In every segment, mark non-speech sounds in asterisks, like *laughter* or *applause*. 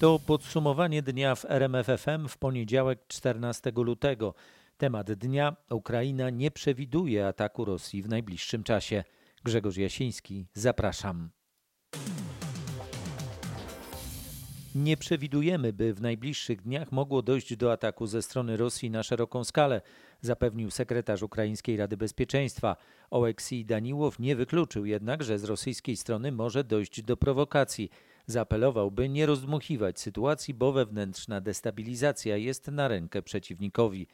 To podsumowanie dnia w RMFFM w poniedziałek 14 lutego. Temat dnia Ukraina nie przewiduje ataku Rosji w najbliższym czasie. Grzegorz Jasiński, zapraszam. Nie przewidujemy, by w najbliższych dniach mogło dojść do ataku ze strony Rosji na szeroką skalę, zapewnił sekretarz Ukraińskiej Rady Bezpieczeństwa. Oleksij Daniłow nie wykluczył jednak, że z rosyjskiej strony może dojść do prowokacji. Zaapelował, by nie rozdmuchiwać sytuacji, bo wewnętrzna destabilizacja jest na rękę przeciwnikowi.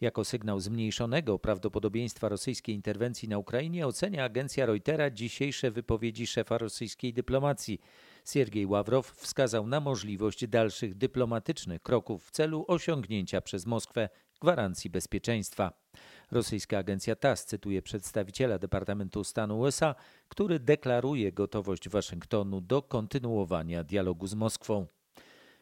Jako sygnał zmniejszonego prawdopodobieństwa rosyjskiej interwencji na Ukrainie ocenia agencja Reutera dzisiejsze wypowiedzi szefa rosyjskiej dyplomacji. Siergiej Ławrow wskazał na możliwość dalszych dyplomatycznych kroków w celu osiągnięcia przez Moskwę gwarancji bezpieczeństwa. Rosyjska agencja TASS cytuje przedstawiciela Departamentu Stanu USA, który deklaruje gotowość Waszyngtonu do kontynuowania dialogu z Moskwą.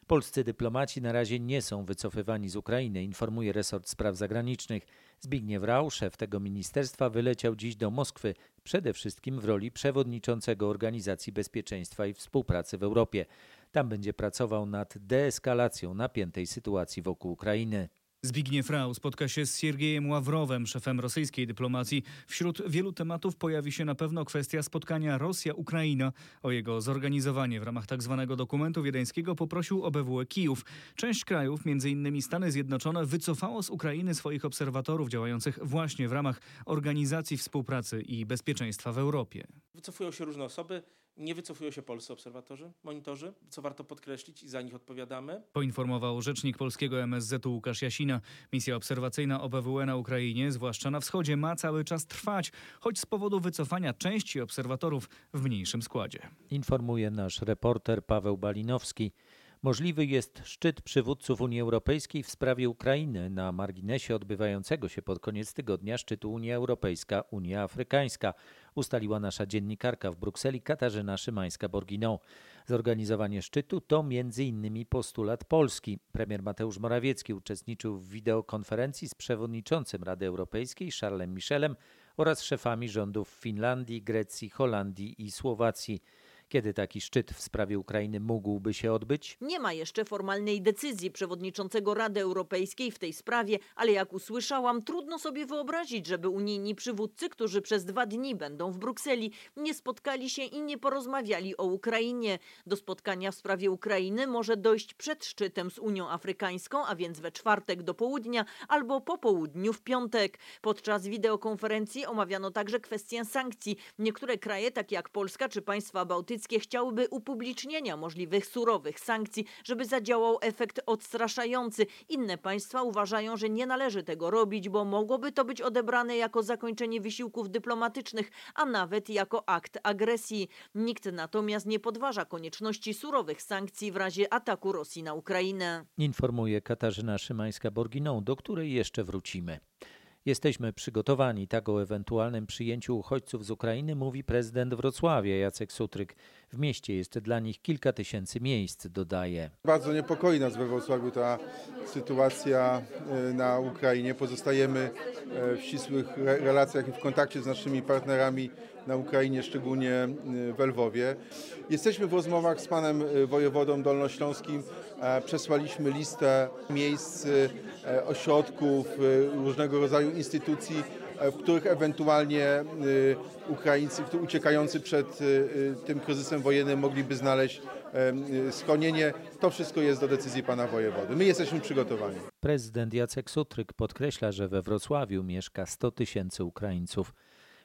Polscy dyplomaci na razie nie są wycofywani z Ukrainy, informuje resort spraw zagranicznych. Zbigniew Rau, szef tego ministerstwa, wyleciał dziś do Moskwy, przede wszystkim w roli przewodniczącego Organizacji Bezpieczeństwa i Współpracy w Europie. Tam będzie pracował nad deeskalacją napiętej sytuacji wokół Ukrainy. Zbigniew Rau spotka się z Siergiejem Ławrowem, szefem rosyjskiej dyplomacji. Wśród wielu tematów pojawi się na pewno kwestia spotkania Rosja-Ukraina. O jego zorganizowanie w ramach tzw. Tak dokumentu wiedeńskiego poprosił OBWE Kijów. Część krajów, m.in. Stany Zjednoczone, wycofało z Ukrainy swoich obserwatorów działających właśnie w ramach Organizacji Współpracy i Bezpieczeństwa w Europie. Wycofują się różne osoby. Nie wycofują się polscy obserwatorzy, monitorzy, co warto podkreślić i za nich odpowiadamy. Poinformował rzecznik polskiego MSZ-u Łukasz Jasina. Misja obserwacyjna OBWE na Ukrainie, zwłaszcza na wschodzie, ma cały czas trwać, choć z powodu wycofania części obserwatorów w mniejszym składzie. Informuje nasz reporter Paweł Balinowski. Możliwy jest szczyt przywódców Unii Europejskiej w sprawie Ukrainy na marginesie odbywającego się pod koniec tygodnia szczytu Unia Europejska-Unia Afrykańska, ustaliła nasza dziennikarka w Brukseli Katarzyna Szymańska-Borginą. Zorganizowanie szczytu to m.in. postulat Polski. Premier Mateusz Morawiecki uczestniczył w wideokonferencji z przewodniczącym Rady Europejskiej Charlesem Michelem oraz szefami rządów Finlandii, Grecji, Holandii i Słowacji. Kiedy taki szczyt w sprawie Ukrainy mógłby się odbyć? Nie ma jeszcze formalnej decyzji przewodniczącego Rady Europejskiej w tej sprawie, ale jak usłyszałam, trudno sobie wyobrazić, żeby unijni przywódcy, którzy przez dwa dni będą w Brukseli, nie spotkali się i nie porozmawiali o Ukrainie. Do spotkania w sprawie Ukrainy może dojść przed szczytem z Unią Afrykańską, a więc we czwartek do południa albo po południu w piątek. Podczas wideokonferencji omawiano także kwestię sankcji. Niektóre kraje, takie jak Polska czy państwa bałtyckie, brytyjskie chciałyby upublicznienia możliwych surowych sankcji, żeby zadziałał efekt odstraszający. Inne państwa uważają, że nie należy tego robić, bo mogłoby to być odebrane jako zakończenie wysiłków dyplomatycznych, a nawet jako akt agresji. Nikt natomiast nie podważa konieczności surowych sankcji w razie ataku Rosji na Ukrainę. Informuje Katarzyna Szymańska-Borginą, do której jeszcze wrócimy. Jesteśmy przygotowani tak o ewentualnym przyjęciu uchodźców z Ukrainy, mówi prezydent Wrocławia Jacek Sutryk. W mieście jest dla nich kilka tysięcy miejsc, dodaje. Bardzo niepokoi nas we Wrocławiu ta sytuacja e, na Ukrainie. Pozostajemy e, w ścisłych relacjach i w kontakcie z naszymi partnerami na Ukrainie, szczególnie e, w Lwowie. Jesteśmy w rozmowach z panem wojewodą dolnośląskim. Przesłaliśmy listę miejsc, ośrodków, różnego rodzaju instytucji, w których ewentualnie e, Ukraińcy uciekający przed e, tym kryzysem wojennym mogliby znaleźć schronienie. To wszystko jest do decyzji pana wojewody. My jesteśmy przygotowani. Prezydent Jacek Sutryk podkreśla, że we Wrocławiu mieszka 100 tysięcy Ukraińców.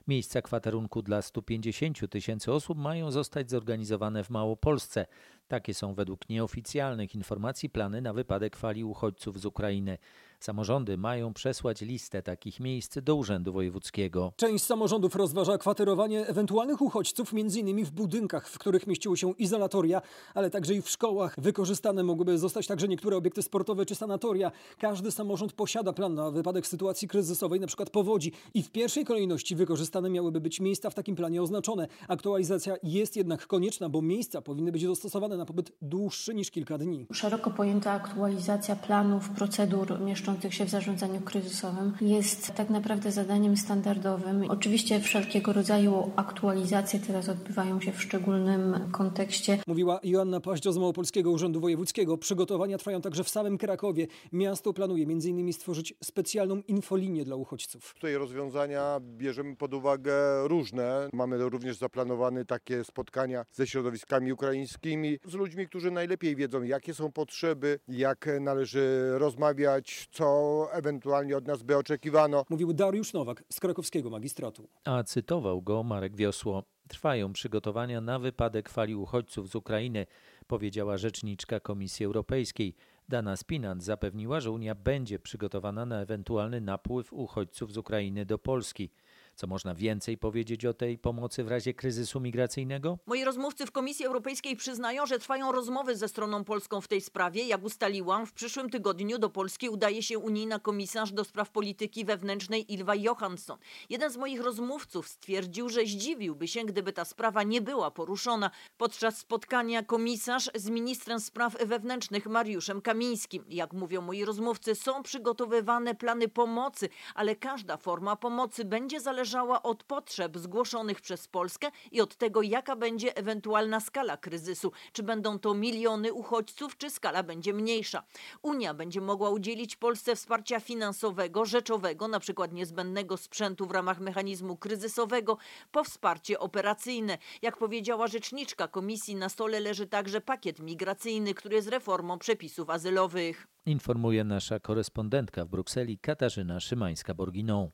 Miejsca kwaterunku dla 150 tysięcy osób mają zostać zorganizowane w Małopolsce. Takie są według nieoficjalnych informacji plany na wypadek fali uchodźców z Ukrainy. Samorządy mają przesłać listę takich miejsc do Urzędu Wojewódzkiego. Część samorządów rozważa kwaterowanie ewentualnych uchodźców m.in. w budynkach, w których mieściły się izolatoria, ale także i w szkołach. Wykorzystane mogłyby zostać także niektóre obiekty sportowe czy sanatoria. Każdy samorząd posiada plan na wypadek sytuacji kryzysowej, np. powodzi i w pierwszej kolejności wykorzystane miałyby być miejsca w takim planie oznaczone. Aktualizacja jest jednak konieczna, bo miejsca powinny być dostosowane na pobyt dłuższy niż kilka dni. Szeroko pojęta aktualizacja planów, procedur mieszczących mieszczących się w zarządzaniu kryzysowym jest tak naprawdę zadaniem standardowym. Oczywiście wszelkiego rodzaju aktualizacje teraz odbywają się w szczególnym kontekście. Mówiła Joanna Paździo z Małopolskiego Urzędu Wojewódzkiego. Przygotowania trwają także w samym Krakowie. Miasto planuje m.in. stworzyć specjalną infolinię dla uchodźców. Tutaj rozwiązania bierzemy pod uwagę różne. Mamy również zaplanowane takie spotkania ze środowiskami ukraińskimi, z ludźmi, którzy najlepiej wiedzą, jakie są potrzeby, jak należy rozmawiać, co ewentualnie od nas by oczekiwano. Mówił Dariusz Nowak z krakowskiego magistratu. A cytował go Marek Wiosło. Trwają przygotowania na wypadek fali uchodźców z Ukrainy, powiedziała rzeczniczka Komisji Europejskiej. Dana Spinant zapewniła, że Unia będzie przygotowana na ewentualny napływ uchodźców z Ukrainy do Polski. Co można więcej powiedzieć o tej pomocy w razie kryzysu migracyjnego? Moi rozmówcy w Komisji Europejskiej przyznają, że trwają rozmowy ze stroną polską w tej sprawie. Jak ustaliłam, w przyszłym tygodniu do Polski udaje się unijna komisarz do spraw polityki wewnętrznej Ilva Johansson. Jeden z moich rozmówców stwierdził, że zdziwiłby się, gdyby ta sprawa nie była poruszona podczas spotkania komisarz z ministrem spraw wewnętrznych Mariuszem Kamińskim. Jak mówią moi rozmówcy, są przygotowywane plany pomocy, ale każda forma pomocy będzie zależała od potrzeb zgłoszonych przez Polskę i od tego, jaka będzie ewentualna skala kryzysu. Czy będą to miliony uchodźców, czy skala będzie mniejsza. Unia będzie mogła udzielić Polsce wsparcia finansowego, rzeczowego, na przykład niezbędnego sprzętu w ramach mechanizmu kryzysowego, po wsparcie operacyjne. Jak powiedziała rzeczniczka komisji, na stole leży także pakiet migracyjny, który jest reformą przepisów azylowych. Informuje nasza korespondentka w Brukseli Katarzyna Szymańska-Borginą.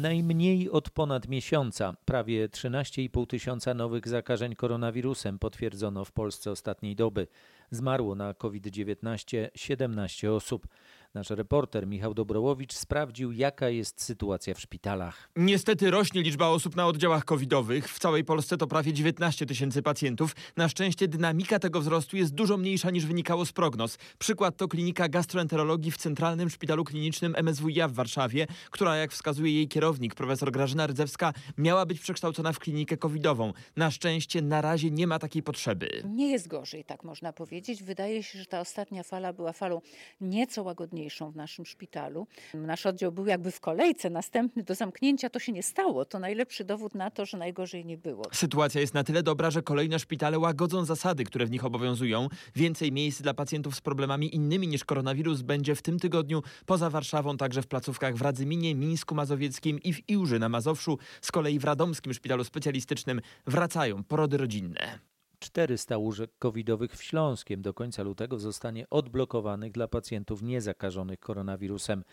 Najmniej od ponad miesiąca, prawie 13,5 tysiąca nowych zakażeń koronawirusem potwierdzono w Polsce ostatniej doby. Zmarło na COVID-19 17 osób. Nasz reporter Michał Dobrołowicz sprawdził, jaka jest sytuacja w szpitalach. Niestety rośnie liczba osób na oddziałach covidowych. W całej Polsce to prawie 19 tysięcy pacjentów. Na szczęście dynamika tego wzrostu jest dużo mniejsza niż wynikało z prognoz. Przykład to klinika gastroenterologii w Centralnym Szpitalu Klinicznym MSWiA w Warszawie, która jak wskazuje jej kierownik, profesor Grażyna Rdzewska, miała być przekształcona w klinikę covidową. Na szczęście na razie nie ma takiej potrzeby. Nie jest gorzej, tak można powiedzieć. Wydaje się, że ta ostatnia fala była falą nieco łagodniejszą w naszym szpitalu. Nasz oddział był jakby w kolejce, następny do zamknięcia. To się nie stało. To najlepszy dowód na to, że najgorzej nie było. Sytuacja jest na tyle dobra, że kolejne szpitale łagodzą zasady, które w nich obowiązują. Więcej miejsc dla pacjentów z problemami innymi niż koronawirus będzie w tym tygodniu poza Warszawą, także w placówkach w Radzyminie, Mińsku Mazowieckim i w Iłży na Mazowszu. Z kolei w Radomskim Szpitalu Specjalistycznym wracają porody rodzinne. 400 łóżek covidowych w Śląskiem do końca lutego zostanie odblokowanych dla pacjentów niezakażonych koronawirusem.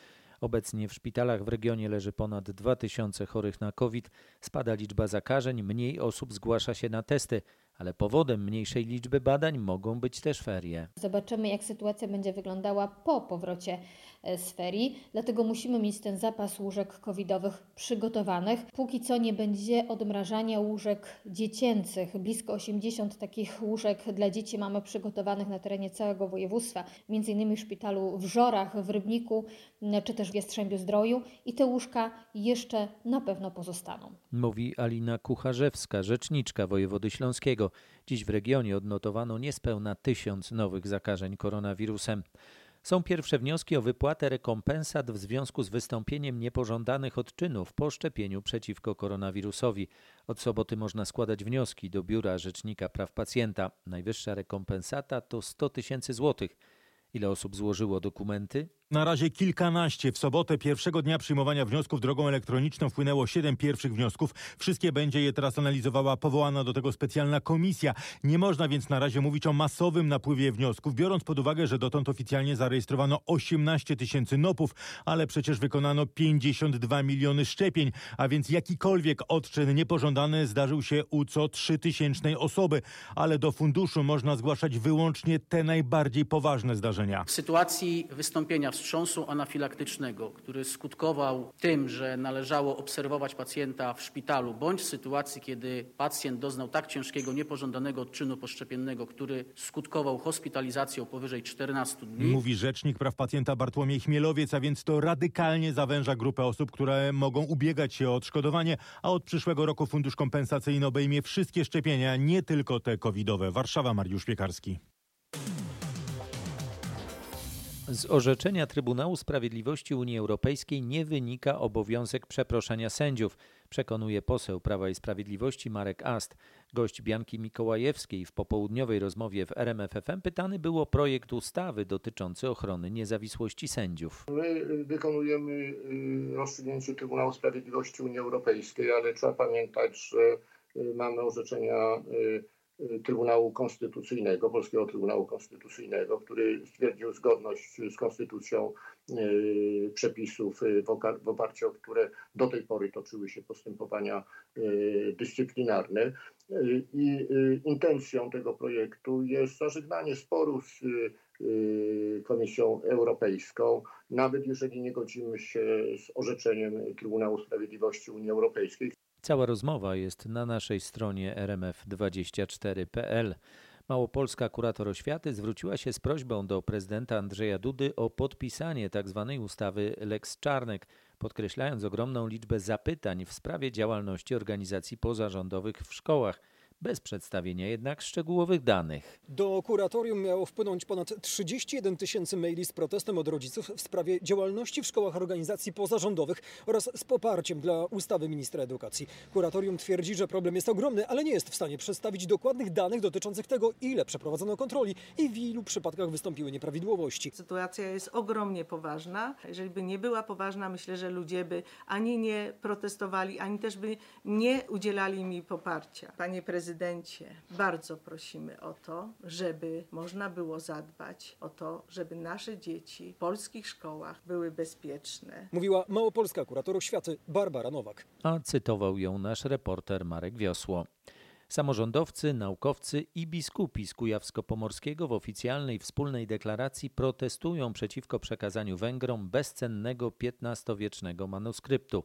Obecnie w szpitalach w regionie leży ponad 2000 chorych na COVID. Spada liczba zakażeń, mniej osób zgłasza się na testy, ale powodem mniejszej liczby badań mogą być też ferie. Zobaczymy, jak sytuacja będzie wyglądała po powrocie z ferii, dlatego musimy mieć ten zapas łóżek covidowych przygotowanych. Póki co nie będzie odmrażania łóżek dziecięcych. Blisko 80 takich łóżek dla dzieci mamy przygotowanych na terenie całego województwa, innymi w szpitalu w Żorach, w Rybniku, czy też w Jastrzębiu Zdroju i te łóżka jeszcze na pewno pozostaną. Mówi Alina Kucharzewska, rzeczniczka wojewody śląskiego. Dziś w regionie odnotowano niespełna tysiąc nowych zakażeń koronawirusem. Są pierwsze wnioski o wypłatę rekompensat w związku z wystąpieniem niepożądanych odczynów po szczepieniu przeciwko koronawirusowi. Od soboty można składać wnioski do Biura Rzecznika Praw Pacjenta. Najwyższa rekompensata to 100 tysięcy złotych. Ile osób złożyło dokumenty? Na razie kilkanaście. W sobotę pierwszego dnia przyjmowania wniosków drogą elektroniczną wpłynęło siedem pierwszych wniosków. Wszystkie będzie je teraz analizowała powołana do tego specjalna komisja. Nie można więc na razie mówić o masowym napływie wniosków, biorąc pod uwagę, że dotąd oficjalnie zarejestrowano 18 tysięcy nopów, ale przecież wykonano 52 miliony szczepień, a więc jakikolwiek odczyn niepożądany zdarzył się u co 3 tysięcznej osoby, ale do funduszu można zgłaszać wyłącznie te najbardziej poważne zdarzenia. W sytuacji wystąpienia wstrząsu anafilaktycznego, który skutkował tym, że należało obserwować pacjenta w szpitalu, bądź w sytuacji, kiedy pacjent doznał tak ciężkiego, niepożądanego odczynu poszczepiennego, który skutkował hospitalizacją powyżej 14 dni. Mówi rzecznik praw pacjenta Bartłomiej Chmielowiec, a więc to radykalnie zawęża grupę osób, które mogą ubiegać się o odszkodowanie, a od przyszłego roku fundusz kompensacyjny obejmie wszystkie szczepienia, nie tylko te covidowe. Warszawa, Mariusz Piekarski. Z orzeczenia Trybunału Sprawiedliwości Unii Europejskiej nie wynika obowiązek przeproszenia sędziów, przekonuje poseł Prawa i Sprawiedliwości Marek Ast. Gość Bianki Mikołajewskiej w popołudniowej rozmowie w RMFFM pytany był o projekt ustawy dotyczący ochrony niezawisłości sędziów. My wykonujemy y, rozstrzygnięcie Trybunału Sprawiedliwości Unii Europejskiej, ale trzeba pamiętać, że y, mamy orzeczenia y, Trybunału Konstytucyjnego, Polskiego Trybunału Konstytucyjnego, który stwierdził zgodność z konstytucją y, przepisów, y, w oparciu o które do tej pory toczyły się postępowania y, dyscyplinarne. I intencją tego projektu jest zażegnanie sporu z Komisją Europejską, nawet jeżeli nie godzimy się z orzeczeniem Trybunału Sprawiedliwości Unii Europejskiej. Cała rozmowa jest na naszej stronie rmf24.pl. Małopolska kurator oświaty zwróciła się z prośbą do prezydenta Andrzeja Dudy o podpisanie tzw. Tak ustawy Lex Czarnek, podkreślając ogromną liczbę zapytań w sprawie działalności organizacji pozarządowych w szkołach bez przedstawienia jednak szczegółowych danych. Do kuratorium miało wpłynąć ponad 31 tysięcy maili z protestem od rodziców w sprawie działalności w szkołach organizacji pozarządowych oraz z poparciem dla ustawy ministra edukacji. Kuratorium twierdzi, że problem jest ogromny, ale nie jest w stanie przedstawić dokładnych danych dotyczących tego, ile przeprowadzono kontroli i w ilu przypadkach wystąpiły nieprawidłowości. Sytuacja jest ogromnie poważna. Jeżeli by nie była poważna, myślę, że ludzie by ani nie protestowali, ani też by nie udzielali mi poparcia. Panie prezydencie, prezydencie, bardzo prosimy o to, żeby można było zadbać o to, żeby nasze dzieci w polskich szkołach były bezpieczne. Mówiła małopolska kurator oświaty Barbara Nowak. A cytował ją nasz reporter Marek Wiosło. Samorządowcy, naukowcy i biskupi z Kujawsko-Pomorskiego w oficjalnej wspólnej deklaracji protestują przeciwko przekazaniu Węgrom bezcennego XV-wiecznego manuskryptu.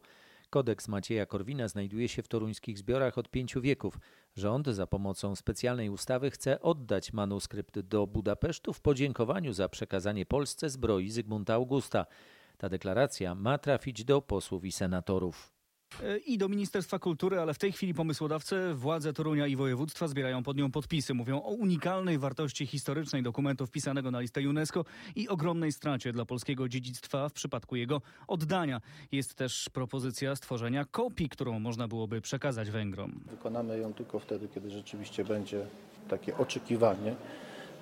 Kodeks Macieja Korwina znajduje się w toruńskich zbiorach od pięciu wieków. Rząd za pomocą specjalnej ustawy chce oddać manuskrypt do Budapesztu w podziękowaniu za przekazanie Polsce zbroi Zygmunta Augusta. Ta deklaracja ma trafić do posłów i senatorów. E, i do Ministerstwa Kultury, ale w tej chwili pomysłodawcy, władze Torunia i województwa zbierają pod nią podpisy. Mówią o unikalnej wartości historycznej dokumentu wpisanego na listę UNESCO i ogromnej stracie dla polskiego dziedzictwa w przypadku jego oddania. Jest też propozycja stworzenia kopii, którą można byłoby przekazać Węgrom. Wykonamy ją tylko wtedy, kiedy rzeczywiście będzie takie oczekiwanie.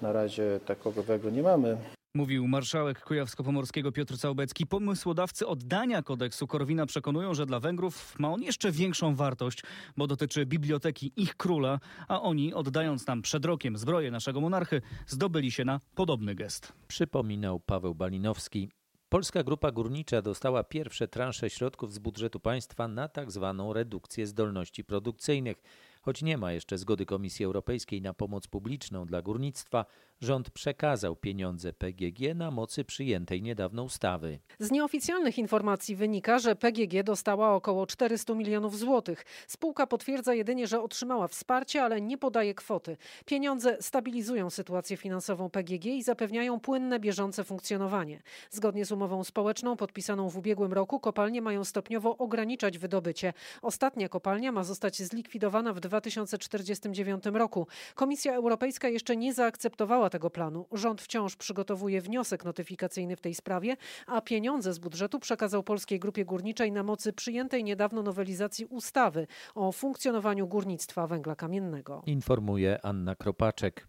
Na razie takowego nie mamy. Mówił marszałek Kujawsko-Pomorskiego Piotr Całbecki. Pomysłodawcy oddania kodeksu Korwina przekonują, że dla Węgrów ma on jeszcze większą wartość, bo dotyczy biblioteki ich króla, a oni, oddając nam przed rokiem zbroję naszego monarchy, zdobyli się na podobny gest. Przypominał Paweł Balinowski. Polska Grupa Górnicza dostała pierwsze transze środków z budżetu państwa na tak zwaną redukcję zdolności produkcyjnych. Choć nie ma jeszcze zgody Komisji Europejskiej na pomoc publiczną dla górnictwa, rząd przekazał pieniądze PGG na mocy przyjętej niedawno ustawy. Z nieoficjalnych informacji wynika, że PGG dostała około 400 milionów złotych. Spółka potwierdza jedynie, że otrzymała wsparcie, ale nie podaje kwoty. Pieniądze stabilizują sytuację finansową PGG i zapewniają płynne, bieżące funkcjonowanie. Zgodnie z umową społeczną podpisaną w ubiegłym roku kopalnie mają stopniowo ograniczać wydobycie. Ostatnia kopalnia ma zostać zlikwidowana w 2049 roku. Komisja Europejska jeszcze nie zaakceptowała tego planu. Rząd wciąż przygotowuje wniosek notyfikacyjny w tej sprawie, a pieniądze z budżetu przekazał Polskiej Grupie Górniczej na mocy przyjętej niedawno nowelizacji ustawy o funkcjonowaniu górnictwa węgla kamiennego. Informuje Anna Kropaczek.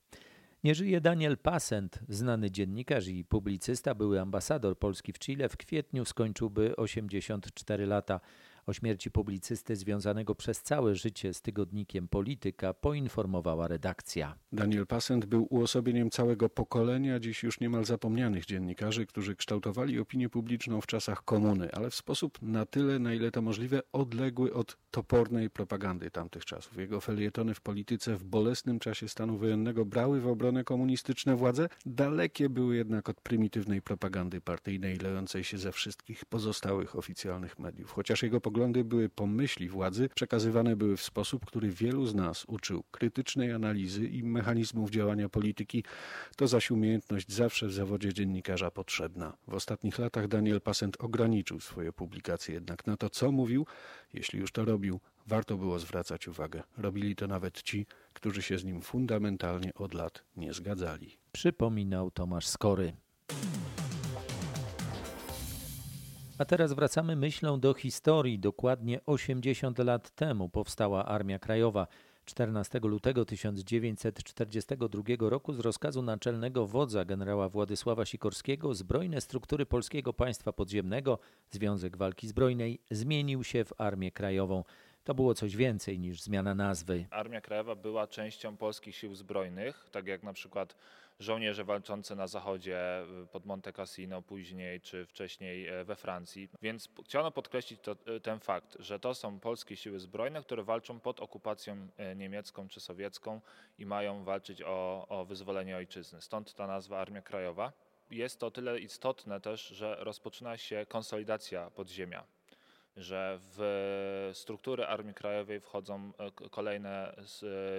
Nie żyje Daniel Passent, znany dziennikarz i publicysta, były ambasador Polski w Chile. W kwietniu skończyłby 84 lata. O śmierci publicysty związanego przez całe życie z tygodnikiem Polityka poinformowała redakcja. Daniel Passent był uosobieniem całego pokolenia dziś już niemal zapomnianych dziennikarzy, którzy kształtowali opinię publiczną w czasach komuny, ale w sposób na tyle, na ile to możliwe, odległy od topornej propagandy tamtych czasów. Jego felietony w polityce w bolesnym czasie stanu wojennego brały w obronę komunistyczne władze, dalekie były jednak od prymitywnej propagandy partyjnej lejącej się ze wszystkich pozostałych oficjalnych mediów. Chociaż jego poglądy były pomyśli władzy, przekazywane były w sposób, który wielu z nas uczył krytycznej analizy i mechanizmów działania polityki, to zaś umiejętność zawsze w zawodzie dziennikarza potrzebna. W ostatnich latach Daniel Passent ograniczył swoje publikacje jednak na to, co mówił, jeśli już to robił, warto było zwracać uwagę. Robili to nawet ci, którzy się z nim fundamentalnie od lat nie zgadzali. Przypominał Tomasz Skory. A teraz wracamy myślą do historii. Dokładnie 80 lat temu powstała Armia Krajowa. 14 lutego 1942 roku z rozkazu naczelnego wodza generała Władysława Sikorskiego zbrojne struktury Polskiego Państwa Podziemnego, Związek Walki Zbrojnej, zmienił się w Armię Krajową. To było coś więcej niż zmiana nazwy. Armia Krajowa była częścią polskich sił zbrojnych, tak jak na przykład żołnierze walczący na zachodzie pod Monte Cassino później, czy wcześniej e, we Francji. Więc chciano podkreślić to, e, ten fakt, że to są polskie siły zbrojne, które walczą pod okupacją niemiecką czy sowiecką i mają walczyć o, o wyzwolenie ojczyzny. Stąd ta nazwa Armia Krajowa. Jest to tyle istotne też, że rozpoczyna się konsolidacja podziemia że w struktury Armii Krajowej wchodzą kolejne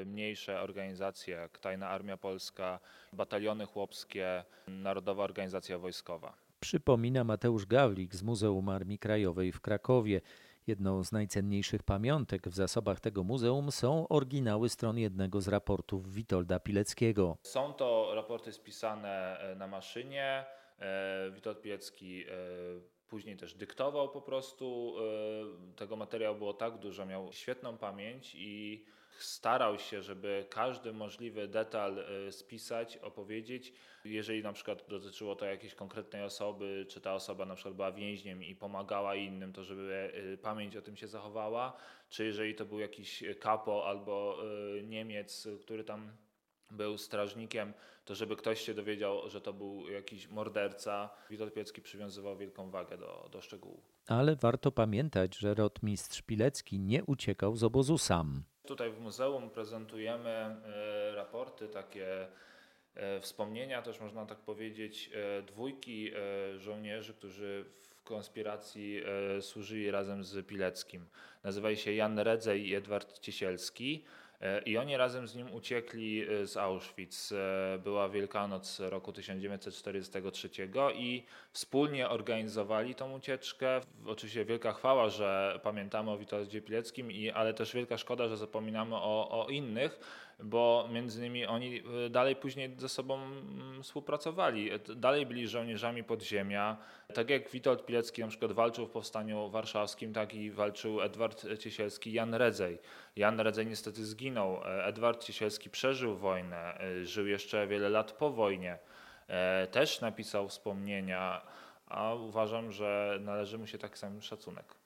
mniejsze organizacje, jak Tajna Armia Polska, Bataliony Chłopskie, Narodowa Organizacja Wojskowa. Przypomina Mateusz Gawlik z Muzeum Armii Krajowej w Krakowie. Jedną z najcenniejszych pamiątek w zasobach tego muzeum są oryginały stron jednego z raportów Witolda Pileckiego. Są to raporty spisane na maszynie. Witold Pilecki Później też dyktował po prostu. E, tego materiału było tak dużo, miał świetną pamięć i starał się, żeby każdy możliwy detal e, spisać, opowiedzieć. Jeżeli na przykład dotyczyło to jakiejś konkretnej osoby, czy ta osoba na przykład była więźniem i pomagała innym, to żeby e, pamięć o tym się zachowała, czy jeżeli to był jakiś kapo albo Niemiec, który tam był strażnikiem, to żeby ktoś się dowiedział, że to był jakiś morderca, Witold Pilecki przywiązywał wielką wagę do, do szczegółów. Ale warto pamiętać, że rotmistrz Pilecki nie uciekał z obozu sam. Tutaj w muzeum prezentujemy e, raporty, takie e, wspomnienia, też można tak powiedzieć, e, dwójki żołnierzy, którzy w konspiracji służyli razem z Pileckim. Nazywali się Jan Redzej i Edward Ciesielski. E, I oni razem z nim uciekli e, z Auschwitz. E, była Wielkanoc roku 1943 i wspólnie organizowali tą ucieczkę. Oczywiście wielka chwała, że pamiętamy o Witoldzie Pileckim, ale też wielka szkoda, że zapominamy o, o innych, bo między innymi oni dalej później ze sobą mm, współpracowali. Dalej byli żołnierzami podziemia. Tak jak Witold Pilecki na przykład walczył w Powstaniu Warszawskim, tak i walczył Edward Ciesielski, Jan Redzej. Jan Redzej niestety zginął. Edward Ciesielski przeżył wojnę, żył jeszcze wiele lat po wojnie. E, też napisał wspomnienia, a uważam, że należy mu się taki sam szacunek.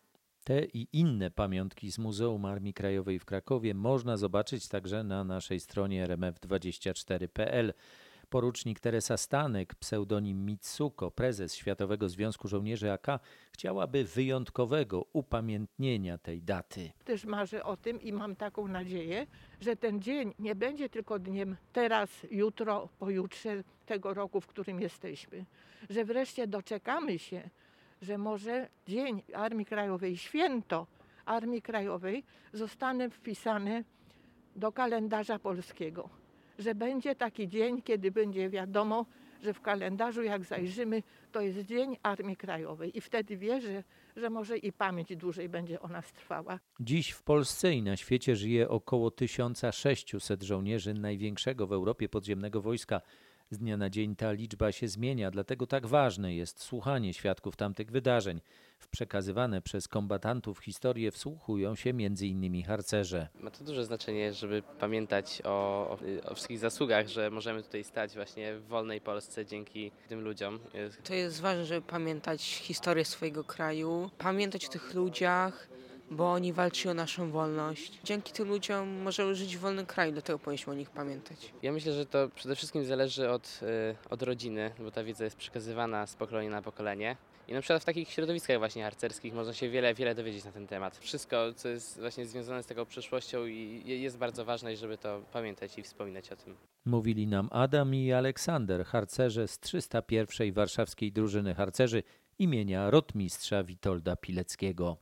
Te i inne pamiątki z Muzeum Armii Krajowej w Krakowie można zobaczyć także na naszej stronie rmf24.pl. Porucznik Teresa Stanek, pseudonim Mitsuko, prezes Światowego Związku Żołnierzy AK, chciałaby wyjątkowego upamiętnienia tej daty. Też marzę o tym i mam taką nadzieję, że ten dzień nie będzie tylko dniem teraz, jutro, pojutrze tego roku, w którym jesteśmy. Że wreszcie doczekamy się, że może Dzień Armii Krajowej, święto Armii Krajowej zostanie wpisane do kalendarza polskiego że będzie taki dzień, kiedy będzie wiadomo, że w kalendarzu jak zajrzymy, to jest Dzień Armii Krajowej i wtedy wierzę, że może i pamięć dłużej będzie o nas trwała. Dziś w Polsce i na świecie żyje około 1600 żołnierzy największego w Europie podziemnego wojska. Z dnia na dzień ta liczba się zmienia, dlatego tak ważne jest słuchanie świadków tamtych wydarzeń. W przekazywane przez kombatantów historie wsłuchują się m.in. harcerze. Ma to duże znaczenie, żeby pamiętać o, o, o, wszystkich zasługach, że możemy tutaj stać właśnie w wolnej Polsce dzięki tym ludziom. To jest ważne, żeby pamiętać historię swojego kraju, pamiętać o tych ludziach, bo oni walczyli o naszą wolność. Dzięki tym ludziom możemy żyć w wolnym kraju, dlatego powinniśmy o nich pamiętać. Ja myślę, że to przede wszystkim zależy od, y, od rodziny, bo ta wiedza jest przekazywana z pokolenia na pokolenie. I na przykład w takich środowiskach właśnie harcerskich można się wiele, wiele dowiedzieć na ten temat. Wszystko, co jest właśnie związane z tego przyszłością i jest bardzo ważne, żeby to pamiętać i wspominać o tym. Mówili nam Adam i Aleksander, harcerze z 301. Warszawskiej Drużyny Harcerzy imienia rotmistrza Witolda Pileckiego.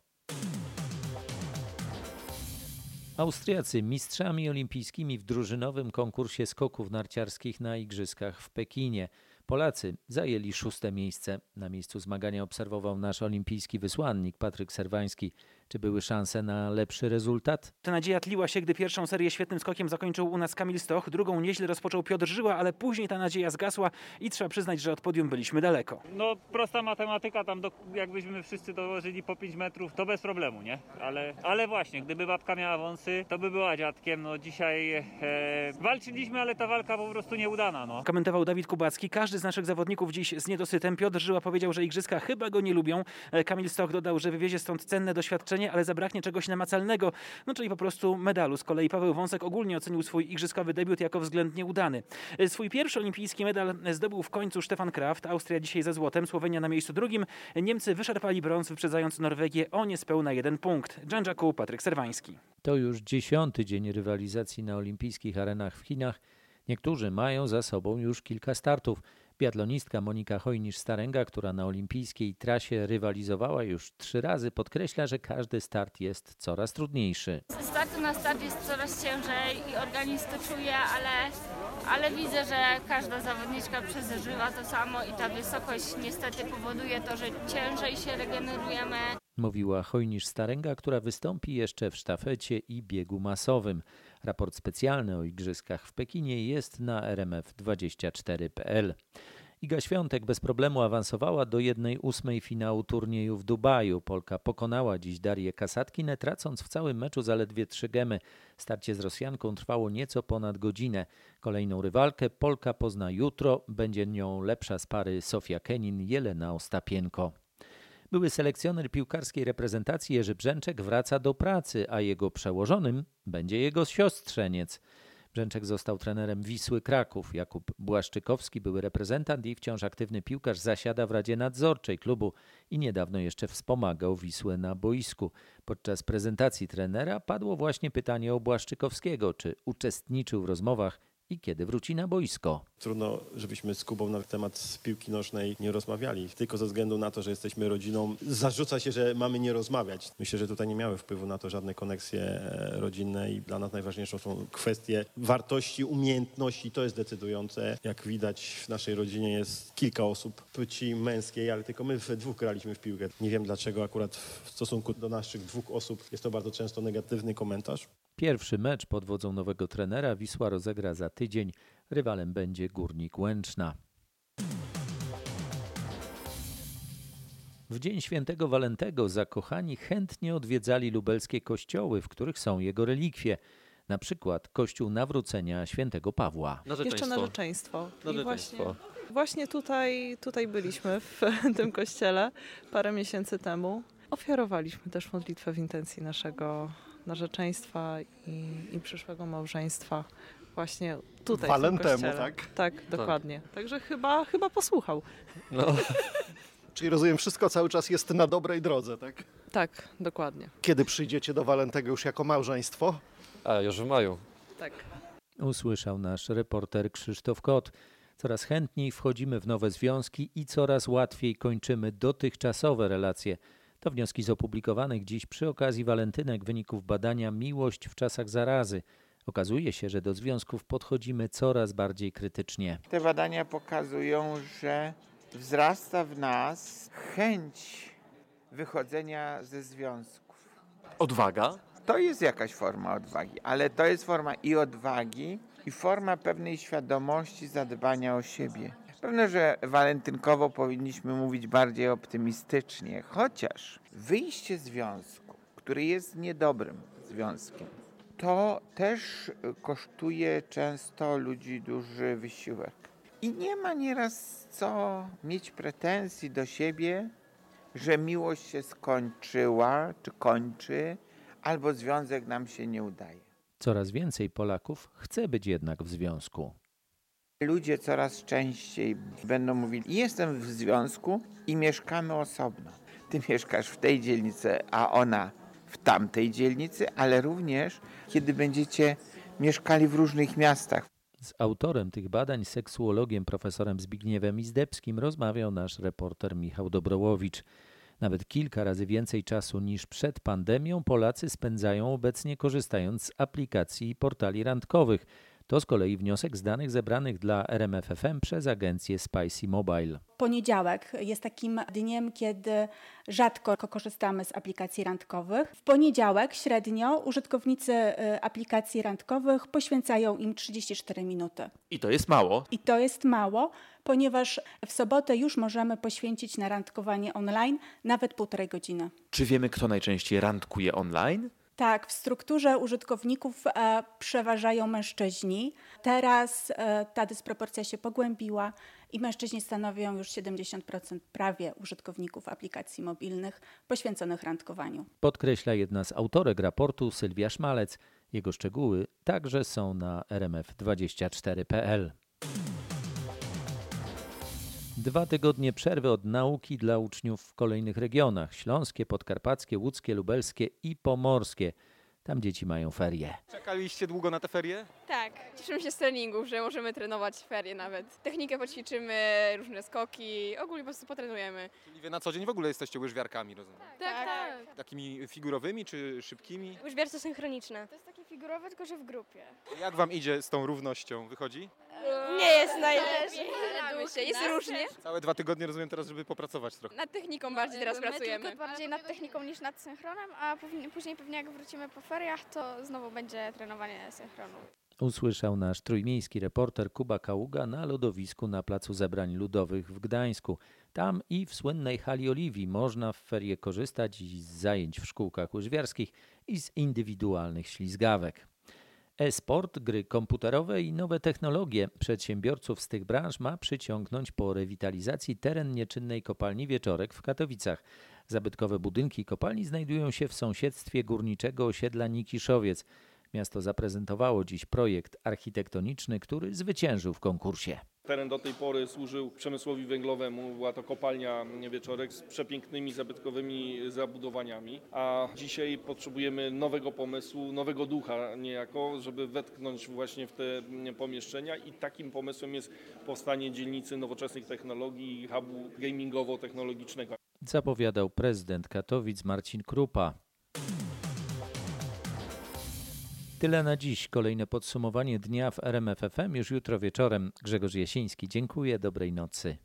Austriacy mistrzami olimpijskimi w drużynowym konkursie skoków narciarskich na Igrzyskach w Pekinie. Polacy zajęli szóste miejsce. Na miejscu zmagania obserwował nasz olimpijski wysłannik Patryk Serwański. Czy były szanse na lepszy rezultat? Ta nadzieja tliła się, gdy pierwszą serię świetnym skokiem zakończył u nas Kamil Stoch, drugą nieźle rozpoczął Piotr Żyła, ale później ta nadzieja zgasła i trzeba przyznać, że od podium byliśmy daleko. No prosta matematyka, tam do, jakbyśmy wszyscy dołożyli po 5 metrów, to bez problemu, nie? Ale, ale właśnie, gdyby babka miała wąsy, to by była dziadkiem. No dzisiaj e, walczyliśmy, ale ta walka po prostu nieudana, no. Komentował Dawid Kubacki. Każdy z naszych zawodników dziś z niedosytem. Piotr Żyła powiedział, że igrzyska chyba go nie lubią. E, Kamil Stoch dodał, że wywiezie stąd cenne doświadczenie, ale zabraknie czegoś namacalnego, no czyli po prostu medalu. Z kolei Paweł Wąsek ogólnie ocenił swój igrzyskowy debiut jako względnie udany. E, Swój pierwszy olimpijski medal zdobył w końcu Stefan Kraft. Austria dzisiaj ze złotem, Słowenia na miejscu drugim. Niemcy wyszarpali brąz, wyprzedzając Norwegię o niespełna jeden punkt. Dżandżaku, Patryk Serwański. To już dziesiąty dzień rywalizacji na olimpijskich arenach w Chinach. Niektórzy mają za sobą już kilka startów. Biatlonistka Monika Hojnisz-Starenga, która na olimpijskiej trasie rywalizowała już trzy razy, podkreśla, że każdy start jest coraz trudniejszy. Z startu na start jest coraz ciężej i organizm to czuje, ale, ale widzę, że każda zawodniczka przeżywa to samo i ta wysokość niestety powoduje to, że ciężej się regenerujemy. Mówiła Hojnisz-Starenga, która wystąpi jeszcze w sztafecie i biegu masowym. Raport specjalny o igrzyskach w Pekinie jest na rmf24.pl. Iga Świątek bez problemu awansowała do 1-8 finału turnieju w Dubaju. Polka pokonała dziś Darię Kasatkinę, tracąc w całym meczu zaledwie trzy gemy. Starcie z Rosjanką trwało nieco ponad godzinę. Kolejną rywalkę Polka pozna jutro. Będzie nią lepsza z pary Sofia Kenin, Jelena Ostapienko. Były selekcjoner piłkarskiej reprezentacji Jerzy Brzęczek wraca do pracy, a jego przełożonym będzie jego siostrzeniec. Brzęczek został trenerem Wisły Kraków. Jakub Błaszczykowski, były reprezentant i wciąż aktywny piłkarz, zasiada w Radzie Nadzorczej klubu i niedawno jeszcze wspomagał Wisłę na boisku. Podczas prezentacji trenera padło właśnie pytanie o Błaszczykowskiego, czy uczestniczył w rozmowach i kiedy wróci na boisko. Trudno, żebyśmy z Kubą na temat piłki nożnej nie rozmawiali, tylko ze względu na to, że jesteśmy rodziną. Zarzuca się, że mamy nie rozmawiać. Myślę, że tutaj nie miały wpływu na to żadne koneksje e, rodzinne i dla nas najważniejszą są kwestie wartości, umiejętności. To jest decydujące. Jak widać w naszej rodzinie jest kilka osób płci męskiej, ale tylko my we dwóch graliśmy w piłkę. Nie wiem dlaczego akurat w stosunku do naszych dwóch osób jest to bardzo często negatywny komentarz. Pierwszy mecz pod wodzą nowego trenera Wisła rozegra za tydzień. Rywalem będzie Górnik Łęczna. W dzień świętego Walentego zakochani chętnie odwiedzali lubelskie kościoły, w których są jego relikwie. Na przykład kościół nawrócenia świętego Pawła. Jeszcze narzeczeństwo. I Narzeczeństwo. Właśnie, właśnie tutaj, tutaj byliśmy w *laughs* tym kościele parę miesięcy temu. Ofiarowaliśmy też modlitwę w intencji naszego narzeczeństwa i, i przyszłego małżeństwa. Właśnie tutaj. Walentemu, kościele. tak? Tak, dokładnie. Także chyba, chyba posłuchał. No. *laughs* Czyli rozumiem, wszystko cały czas jest na dobrej drodze, tak? Tak, dokładnie. Kiedy przyjdziecie do Walentego już jako małżeństwo? A, już w maju. Tak. Usłyszał nasz reporter Krzysztof Kot. Coraz chętniej wchodzimy w nowe związki i coraz łatwiej kończymy dotychczasowe relacje. To wnioski z opublikowanych dziś przy okazji walentynek wyników badania Miłość w czasach zarazy. Okazuje się, że do związków podchodzimy coraz bardziej krytycznie. Te badania pokazują, że wzrasta w nas chęć wychodzenia ze związków. Odwaga? To jest jakaś forma odwagi, ale to jest forma i odwagi, i forma pewnej świadomości zadbania o siebie. Pewne, że walentynkowo powinniśmy mówić bardziej optymistycznie, chociaż wyjście z związku, który jest niedobrym związkiem, to też kosztuje często ludzi duży wysiłek. I nie ma nieraz co mieć pretensji do siebie, że miłość się skończyła czy kończy, albo związek nam się nie udaje. Coraz więcej Polaków chce być jednak w związku. Ludzie coraz częściej będą mówili: Jestem w związku i mieszkamy osobno. Ty mieszkasz w tej dzielnicy, a ona w tamtej dzielnicy, ale również kiedy będziecie mieszkali w różnych miastach. Z autorem tych badań, seksuologiem profesorem Zbigniewem Izdebskim, rozmawiał nasz reporter Michał Dobrołowicz. Nawet kilka razy więcej czasu niż przed pandemią Polacy spędzają obecnie korzystając z aplikacji i portali randkowych. To z kolei wniosek z danych zebranych dla RMFFM przez agencję Spicy Mobile. Poniedziałek jest takim dniem, kiedy rzadko korzystamy z aplikacji randkowych. W poniedziałek średnio użytkownicy y, aplikacji randkowych poświęcają im 34 minuty. I to jest mało. I to jest mało, ponieważ w sobotę już możemy poświęcić na randkowanie online nawet półtorej godziny. Czy wiemy, kto najczęściej randkuje online? Tak, w strukturze użytkowników e, przeważają mężczyźni. Teraz e, ta dysproporcja się pogłębiła i mężczyźni stanowią już 70% prawie użytkowników aplikacji mobilnych poświęconych randkowaniu. Podkreśla jedna z autorek raportu Sylwia Szmalec. Jego szczegóły także są na rmf24.pl. Dwa tygodnie przerwy od nauki dla uczniów w kolejnych regionach: śląskie, podkarpackie, łódzkie, lubelskie i pomorskie. Tam dzieci mają ferie. Czekaliście długo na te ferie? Tak, cieszymy się z treningów, że możemy trenować ferie nawet. Technikę poćwiczymy, różne skoki, ogólnie po prostu potrenujemy. Czyli wy na co dzień w ogóle jesteście łyżwiarkami, rozumiem? Tak, tak. Takimi figurowymi czy szybkimi? Łyżwiarce synchroniczne. To jest takie figurowe, tylko że w grupie. Jak wam idzie z tą równością? Wychodzi? Nie jest najlepiej, ale się, jest różnie. Całe dwa tygodnie rozumiem teraz, żeby popracować trochę. Nad techniką bardziej teraz pracujemy. Tylko bardziej nad techniką niż nad synchronem, a później- później pewnie jak wrócimy po feriach, to znowu będzie trenowanie synchronu. Usłyszał nasz trójmiejski reporter Kuba Kaługa na lodowisku na Placu Zebrań Ludowych w Gdańsku. Tam i w słynnej hali Oliwii można w ferie korzystać i z zajęć w szkółkach łyżwiarskich i z indywidualnych ślizgawek. E-sport, gry komputerowe i nowe technologie przedsiębiorców z tych branż ma przyciągnąć po rewitalizacji teren nieczynnej kopalni Wieczorek w Katowicach. Zabytkowe budynki kopalni znajdują się w sąsiedztwie górniczego osiedla Nikiszowiec. Miasto zaprezentowało dziś projekt architektoniczny, który zwyciężył w konkursie. Teren do tej pory służył przemysłowi węglowemu, była to kopalnia Wieczorek z przepięknymi zabytkowymi zabudowaniami, a dzisiaj potrzebujemy nowego pomysłu, nowego ducha niejako, żeby wetknąć właśnie w te pomieszczenia i takim pomysłem jest powstanie dzielnicy nowoczesnych technologii i hubu gamingowo-technologicznego. Zapowiadał prezydent Katowic Marcin Krupa. Tyle na dziś. Kolejne podsumowanie dnia w RMFFM już jutro wieczorem. Grzegorz Jasiński. Dziękuję. Dobrej nocy.